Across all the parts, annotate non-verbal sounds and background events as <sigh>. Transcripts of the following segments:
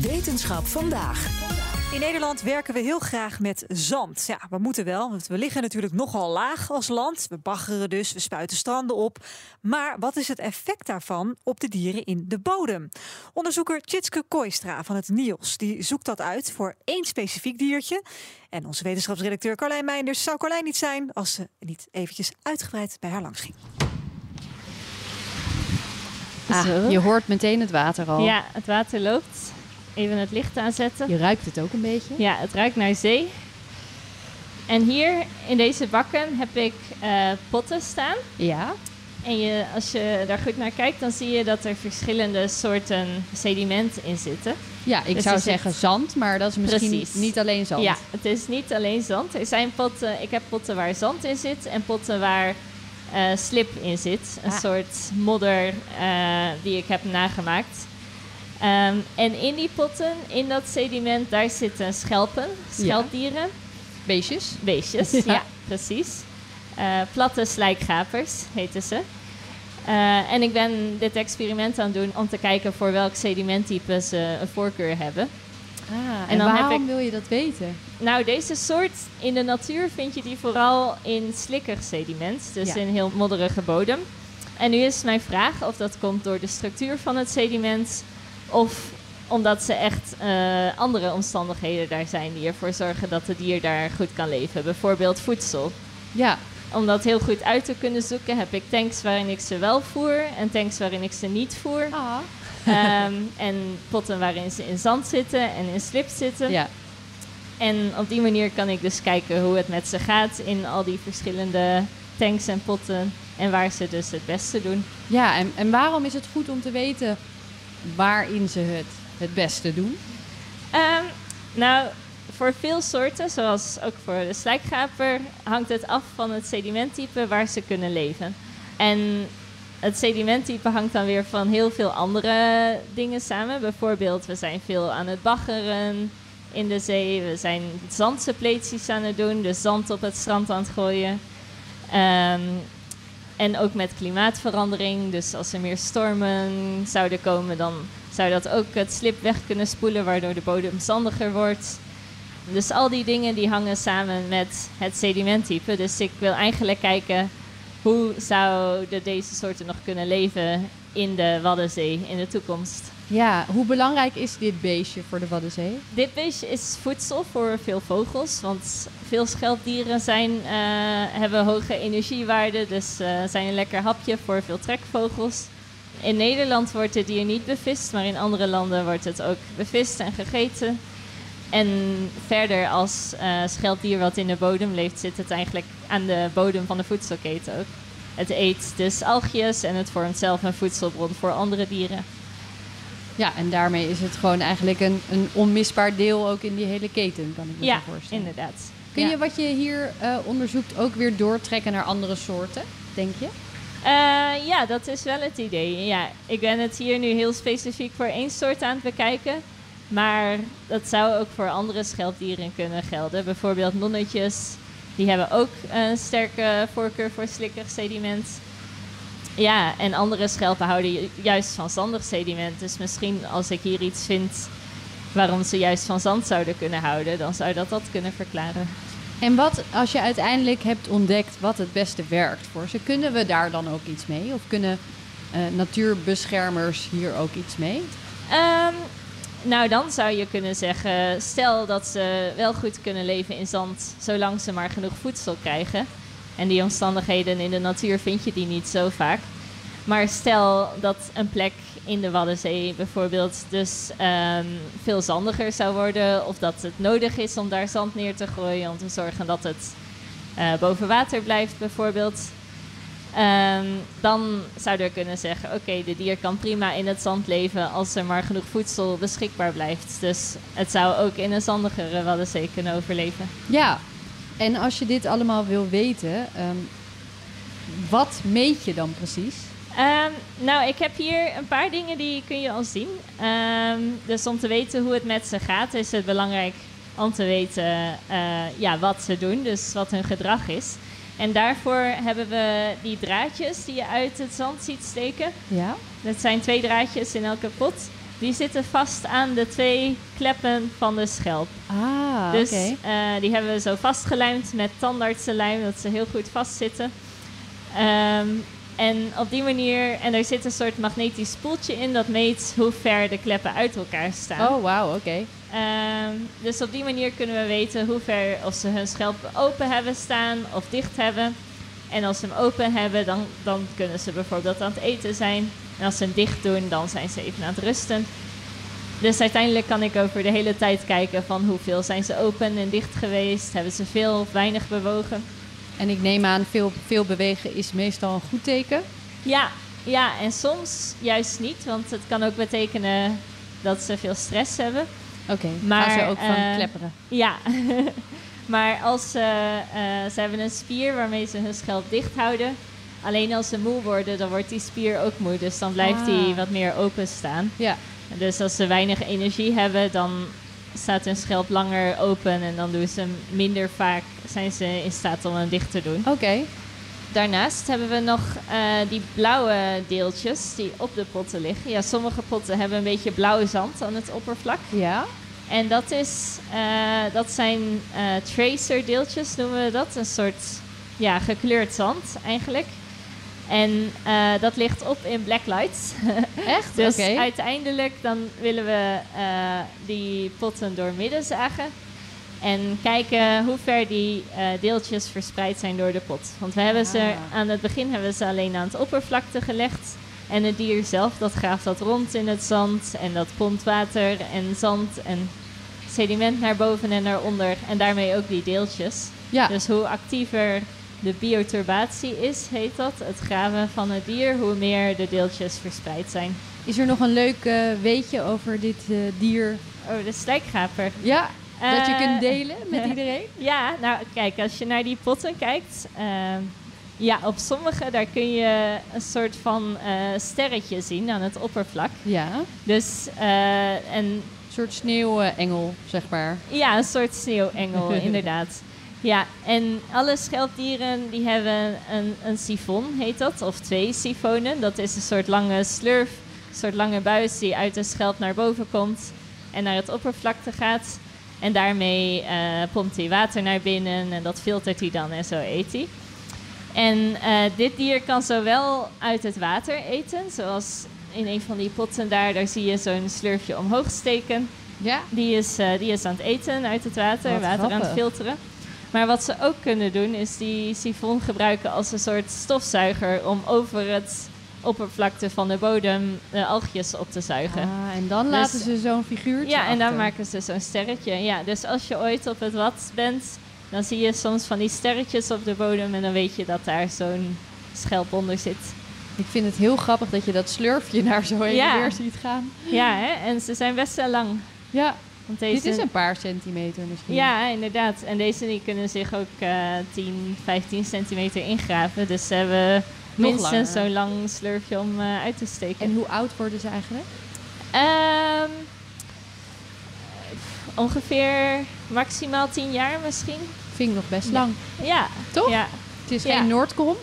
Wetenschap vandaag. In Nederland werken we heel graag met zand. Ja, we moeten wel, want we liggen natuurlijk nogal laag als land. We baggeren dus, we spuiten stranden op. Maar wat is het effect daarvan op de dieren in de bodem? Onderzoeker Tjitske Kooistra van het NIOS die zoekt dat uit voor één specifiek diertje. En onze wetenschapsredacteur Carlijn Meinders zou Carlijn niet zijn als ze niet eventjes uitgebreid bij haar langs ging. Ah, je hoort meteen het water al. Ja, het water loopt. Even het licht aanzetten. Je ruikt het ook een beetje. Ja, het ruikt naar zee. En hier in deze bakken heb ik eh, potten staan. Ja. En je, als je daar goed naar kijkt, dan zie je dat er verschillende soorten sediment in zitten. Ja, ik Dus zou zit- zeggen zand, maar dat is misschien Precies. niet alleen zand. Ja, het is niet alleen zand. Er zijn potten, ik heb potten waar zand in zit en potten waar eh, slip in zit. Een Ah. soort modder eh, die ik heb nagemaakt. Ehm, en in die potten, in dat sediment, daar zitten schelpen, schelpdieren, Beestjes. beestjes. <laughs> Ja. ja. precies. Eh, platte slijkgapers heten ze. Eh, en ik ben dit experiment aan het doen om te kijken voor welk sedimenttype ze een voorkeur hebben. Ah, en, En dan heb waarom ik- wil je dat weten? Nou, deze soort in de natuur vind je die vooral in slikkig sediment, dus Ja. in heel modderige bodem. En nu is mijn vraag of dat komt door de structuur van het sediment of omdat ze echt eh, andere omstandigheden daar zijn die ervoor zorgen dat het dier daar goed kan leven. Bijvoorbeeld voedsel. Ja, Om dat heel goed uit te kunnen zoeken heb ik tanks waarin ik ze wel voer en tanks waarin ik ze niet voer. ah. Ehm, en potten waarin ze in zand zitten en in slip zitten. ja. En op die manier kan ik dus kijken hoe het met ze gaat in al die verschillende tanks en potten. En waar ze dus het beste doen. ja en, en waarom is het goed om te weten waarin ze het het beste doen? Ehm, nou, voor veel soorten, zoals ook voor de slijkgaper, hangt het af van het sedimenttype waar ze kunnen leven. En het sedimenttype hangt dan weer van heel veel andere dingen samen. Bijvoorbeeld, we zijn veel aan het baggeren in de zee. We zijn zandsepleties aan het doen, dus zand op het strand aan het gooien. Ehm, en ook met klimaatverandering. Dus als er meer stormen zouden komen, dan zou dat ook het slip weg kunnen spoelen, waardoor de bodem zandiger wordt. Dus al die dingen die hangen samen met het sedimenttype. Dus ik wil eigenlijk kijken hoe zouden deze soorten nog kunnen leven in de Waddenzee in de toekomst. Ja, hoe belangrijk is dit beestje voor de Waddenzee? Dit beestje is voedsel voor veel vogels, want veel schelpdieren zijn, eh, hebben hoge energiewaarden, dus eh, zijn een lekker hapje voor veel trekvogels. In Nederland wordt het dier niet bevist, maar in andere landen wordt het ook bevist en gegeten. En verder als eh schelpdier wat in de bodem leeft, zit het eigenlijk aan de bodem van de voedselketen ook. Het eet dus algjes en het vormt zelf een voedselbron voor andere dieren. Ja, en daarmee is het gewoon eigenlijk een, een onmisbaar deel ook in die hele keten, kan ik me Ja, voorstellen. inderdaad. Kun Ja. je wat je hier eh, onderzoekt ook weer doortrekken naar andere soorten, denk je? Eh, ja, dat is wel het idee. Ja, ik ben het hier nu heel specifiek voor één soort aan het bekijken. Maar dat zou ook voor andere schelpdieren kunnen gelden. Bijvoorbeeld nonnetjes. Die hebben ook een sterke voorkeur voor slikkig sediment. Ja, en andere schelpen houden ju- juist van zandig sediment. Dus misschien als ik hier iets vind waarom ze juist van zand zouden kunnen houden, dan zou dat dat kunnen verklaren. En wat als je uiteindelijk hebt ontdekt wat het beste werkt voor ze, kunnen we daar dan ook iets mee? Of kunnen eh, natuurbeschermers hier ook iets mee? Ehm, nou, dan zou je kunnen zeggen: stel dat ze wel goed kunnen leven in zand, zolang ze maar genoeg voedsel krijgen. En die omstandigheden in de natuur vind je die niet zo vaak. Maar stel dat een plek in de Waddenzee bijvoorbeeld dus ehm, veel zandiger zou worden, of dat het nodig is om daar zand neer te gooien om te zorgen dat het eh, boven water blijft, bijvoorbeeld. Ehm, dan zouden we kunnen zeggen: oké, de dier kan prima in het zand leven als er maar genoeg voedsel beschikbaar blijft. Dus het zou ook in een zandigere Waddenzee kunnen overleven. Ja, en als je dit allemaal wil weten, ehm, wat meet je dan precies? Ehm, nou, ik heb hier een paar dingen die kun je al zien. Ehm, dus om te weten hoe het met ze gaat, is het belangrijk om te weten eh, ja, wat ze doen, dus wat hun gedrag is. En daarvoor hebben we die draadjes die je uit het zand ziet steken. Ja. Dat zijn twee draadjes in elke pot. Die zitten vast aan de twee kleppen van de schelp. Ah, dus oké. eh, die hebben we zo vastgelijmd met tandartsenlijm, dat ze heel goed vastzitten. Ehm, en op die manier, en er zit een soort magnetisch spoeltje in dat meet hoe ver de kleppen uit elkaar staan. Oh, wauw, oké. Ehm, dus op die manier kunnen we weten hoe ver of ze hun schelp open hebben staan of dicht hebben. En als ze hem open hebben, dan, dan kunnen ze bijvoorbeeld aan het eten zijn. En als ze hem dicht doen, dan zijn ze even aan het rusten. Dus uiteindelijk kan ik over de hele tijd kijken van hoeveel zijn ze open en dicht geweest. Hebben ze veel of weinig bewogen? En ik neem aan, veel, veel bewegen is meestal een goed teken. Ja, ja, en soms juist niet. Want het kan ook betekenen dat ze veel stress hebben. Oké, Maar, ze ook van eh, klepperen. Ja, <laughs> maar als ze, eh, ze hebben een spier waarmee ze hun schelp dicht houden. Alleen als ze moe worden, dan wordt die spier ook moe. Dus dan blijft die Ah. wat meer openstaan. Ja, Dus als ze weinig energie hebben, dan staat hun schelp langer open. En dan doen ze minder vaak, zijn ze in staat om hem dicht te doen. oké. Daarnaast hebben we nog eh, die blauwe deeltjes die op de potten liggen. Ja, sommige potten hebben een beetje blauwe zand aan het oppervlak. Ja, En dat, is, eh, dat zijn eh tracer deeltjes, noemen we dat. Een soort ja, gekleurd zand eigenlijk. En eh, dat ligt op in black lights. <laughs> echt? dus uiteindelijk dan willen we die potten doormidden zagen. En kijken hoe ver die deeltjes verspreid zijn door de pot. Want we hebben ze Ah. aan het begin hebben we ze alleen aan het oppervlakte gelegd. En het dier zelf, dat graaft dat rond in het zand. En dat pompt water en zand en sediment naar boven en naar onder. En daarmee ook die deeltjes. Ja, Dus hoe actiever de bioturbatie is, heet dat. Het graven van het dier, hoe meer de deeltjes verspreid zijn. is er nog een leuk eh, weetje over dit eh, dier? Oh, de slijkgaper. Ja, dat je Eh, kunt delen met <laughs> iedereen? Ja, nou kijk, als je naar die potten kijkt. Ja, op sommige daar kun je een soort van eh, sterretje zien aan het oppervlak. Ja, Dus, eh, en een soort sneeuwengel, zeg maar. ja, een soort sneeuwengel, <laughs> inderdaad. Ja, en alle schelpdieren die hebben een, een sifon, heet dat, of twee sifonen. Dat is een soort lange slurf, een soort lange buis die uit de schelp naar boven komt en naar het oppervlakte gaat. En daarmee eh, pompt hij water naar binnen en dat filtert hij dan en zo eet hij. En eh, dit dier kan zowel uit het water eten, zoals in een van die potten daar, daar zie je zo'n slurfje omhoog steken. Ja, Die is, eh, die is aan het eten uit het water, Wat water aan het filteren. Maar wat ze ook kunnen doen, is die sifon gebruiken als een soort stofzuiger om over het oppervlakte van de bodem de algjes op te zuigen. ah, en dan Dus- laten ze zo'n figuurtje ja, en dan achter. maken ze zo'n sterretje. Ja, dus als je ooit op het wat bent, dan zie je soms van die sterretjes op de bodem en dan weet je dat daar zo'n schelp onder zit. Ik vind het heel grappig dat je dat slurfje <laughs> naar zo heen Ja. en weer ziet gaan. Ja, hè? en ze zijn best wel lang. Ja, Want deze, dit is een paar centimeter misschien. Ja, inderdaad. En deze die kunnen zich ook eh 10, 15 centimeter ingraven. Dus ze hebben minstens langer. zo'n lang slurfje om eh, uit te steken. En hoe oud worden ze eigenlijk? Ehm, ongeveer maximaal 10 jaar misschien. Vind ik nog best Ja. lang. Ja. Toch? Ja, Het is Ja. geen Noordkromp,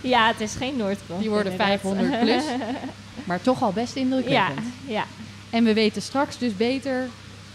ja het is geen Noordkromp. Die worden inderdaad. 500 plus. <laughs> maar toch al best ja, indrukwekkend. ja. En we weten straks dus beter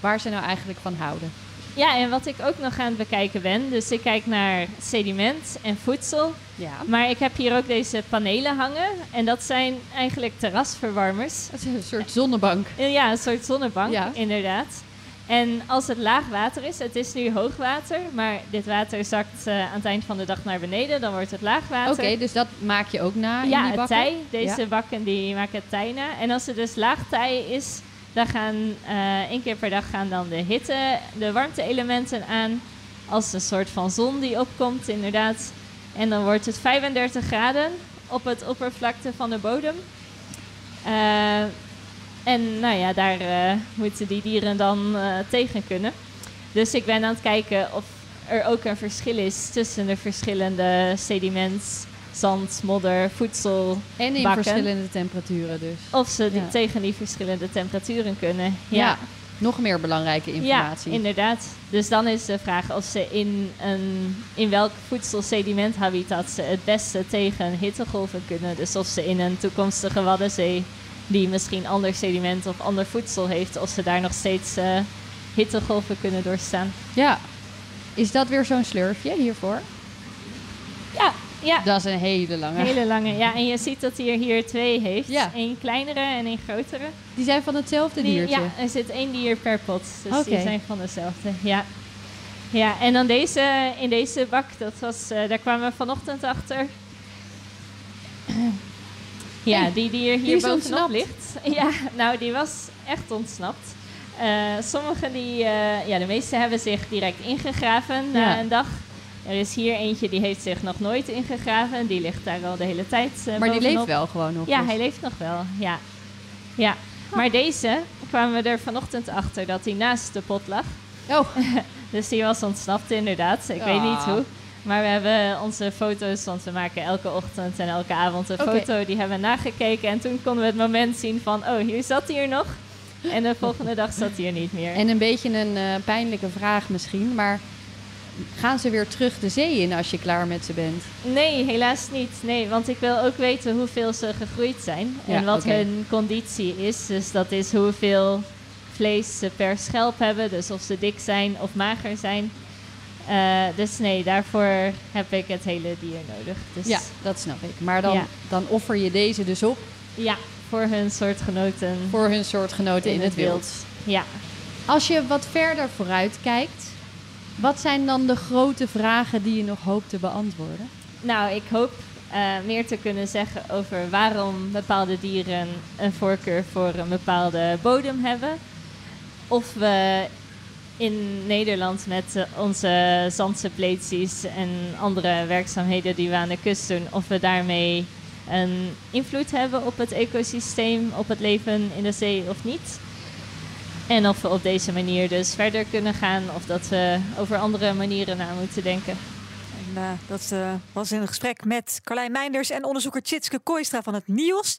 waar ze nou eigenlijk van houden. ja, en wat ik ook nog aan het bekijken ben. Dus ik kijk naar sediment en voedsel. Ja. Maar ik heb hier ook deze panelen hangen. En dat zijn eigenlijk terrasverwarmers. Het is een soort zonnebank. Ja, een soort zonnebank, Ja. inderdaad. En als het laag water is, het is nu hoog water, maar dit water zakt eh, aan het eind van de dag naar beneden, dan wordt het laag Oké, dus dat maak je ook na in ja, die het bakken? tij. Deze Ja. bakken die maken het tij na. En als het dus laag tij is, dan gaan eh één keer per dag gaan dan de hitte, de warmte-elementen aan. Als een soort van zon die opkomt, inderdaad. En dan wordt het 35 graden op het oppervlakte van de bodem. Eh, en nou ja, daar eh, moeten die dieren dan eh, tegen kunnen. Dus ik ben aan het kijken of er ook een verschil is tussen de verschillende sediments, zand, modder, voedsel. En in bakken. verschillende temperaturen dus. Of ze die Ja. tegen die verschillende temperaturen kunnen. Ja. Ja, Nog meer belangrijke informatie. ja inderdaad. Dus dan is de vraag of ze in, een, in welk voedsel-sediment-habitat ze het beste tegen hittegolven kunnen. Dus of ze in een toekomstige Waddenzee die misschien ander sediment of ander voedsel heeft, of ze daar nog steeds uh, hittegolven kunnen doorstaan. Ja. Is dat weer zo'n slurfje hiervoor? Ja, ja. Dat is een hele lange. Hele lange, ja. En je ziet dat hij er hier twee heeft. Ja. Eén kleinere en één grotere. Die zijn van hetzelfde Die- diertje? Ja, er zit één dier per pot. Dus die zijn van dezelfde, ja. Ja, en dan deze, in deze bak, dat was, eh, daar kwamen we vanochtend achter. Ja, Hey, die die er hier bovenop ligt. <laughs> Ja, nou, die was echt ontsnapt. Eh sommige die, eh, ja, de meeste hebben zich direct ingegraven na een dag. Er is hier eentje die heeft zich nog nooit ingegraven. Die ligt daar al de hele tijd eh, maar die leeft wel gewoon nog. Ja, dus. hij leeft nog wel. Ja. ja. Maar deze kwamen we er vanochtend achter dat hij naast de pot lag. Oh, <laughs> Dus die was ontsnapt inderdaad. Ik weet niet Ah. hoe. Maar we hebben onze foto's, want we maken elke ochtend en elke avond een foto. Die hebben we nagekeken. En toen konden we het moment zien van, oh, hier zat hij er nog. En de volgende dag zat hij er niet meer. en een beetje een eh, pijnlijke vraag misschien, maar gaan ze weer terug de zee in als je klaar met ze bent? Nee, helaas niet. Nee, want ik wil ook weten hoeveel ze gegroeid zijn. Ja, en wat hun conditie is. Dus dat is hoeveel vlees ze per schelp hebben. Dus of ze dik zijn of mager zijn. Eh, dus nee, daarvoor heb ik het hele dier nodig. Dus Ja, dat snap ik. Maar dan, Ja. dan offer je deze dus op ja, voor hun soortgenoten voor hun soortgenoten in, het wild. Ja. Als je wat verder vooruit kijkt, wat zijn dan de grote vragen die je nog hoopt te beantwoorden? Nou, ik hoop eh, meer te kunnen zeggen over waarom bepaalde dieren een voorkeur voor een bepaalde bodem hebben. Of we in Nederland met eh, onze zandse pleetsies en andere werkzaamheden die we aan de kust doen, of we daarmee een invloed hebben op het ecosysteem, op het leven in de zee of niet. En of we op deze manier dus verder kunnen gaan of dat we over andere manieren na moeten denken. En, eh, dat eh, was in een gesprek met Carlijn Meinders en onderzoeker Tjitske Kooistra van het NIOS.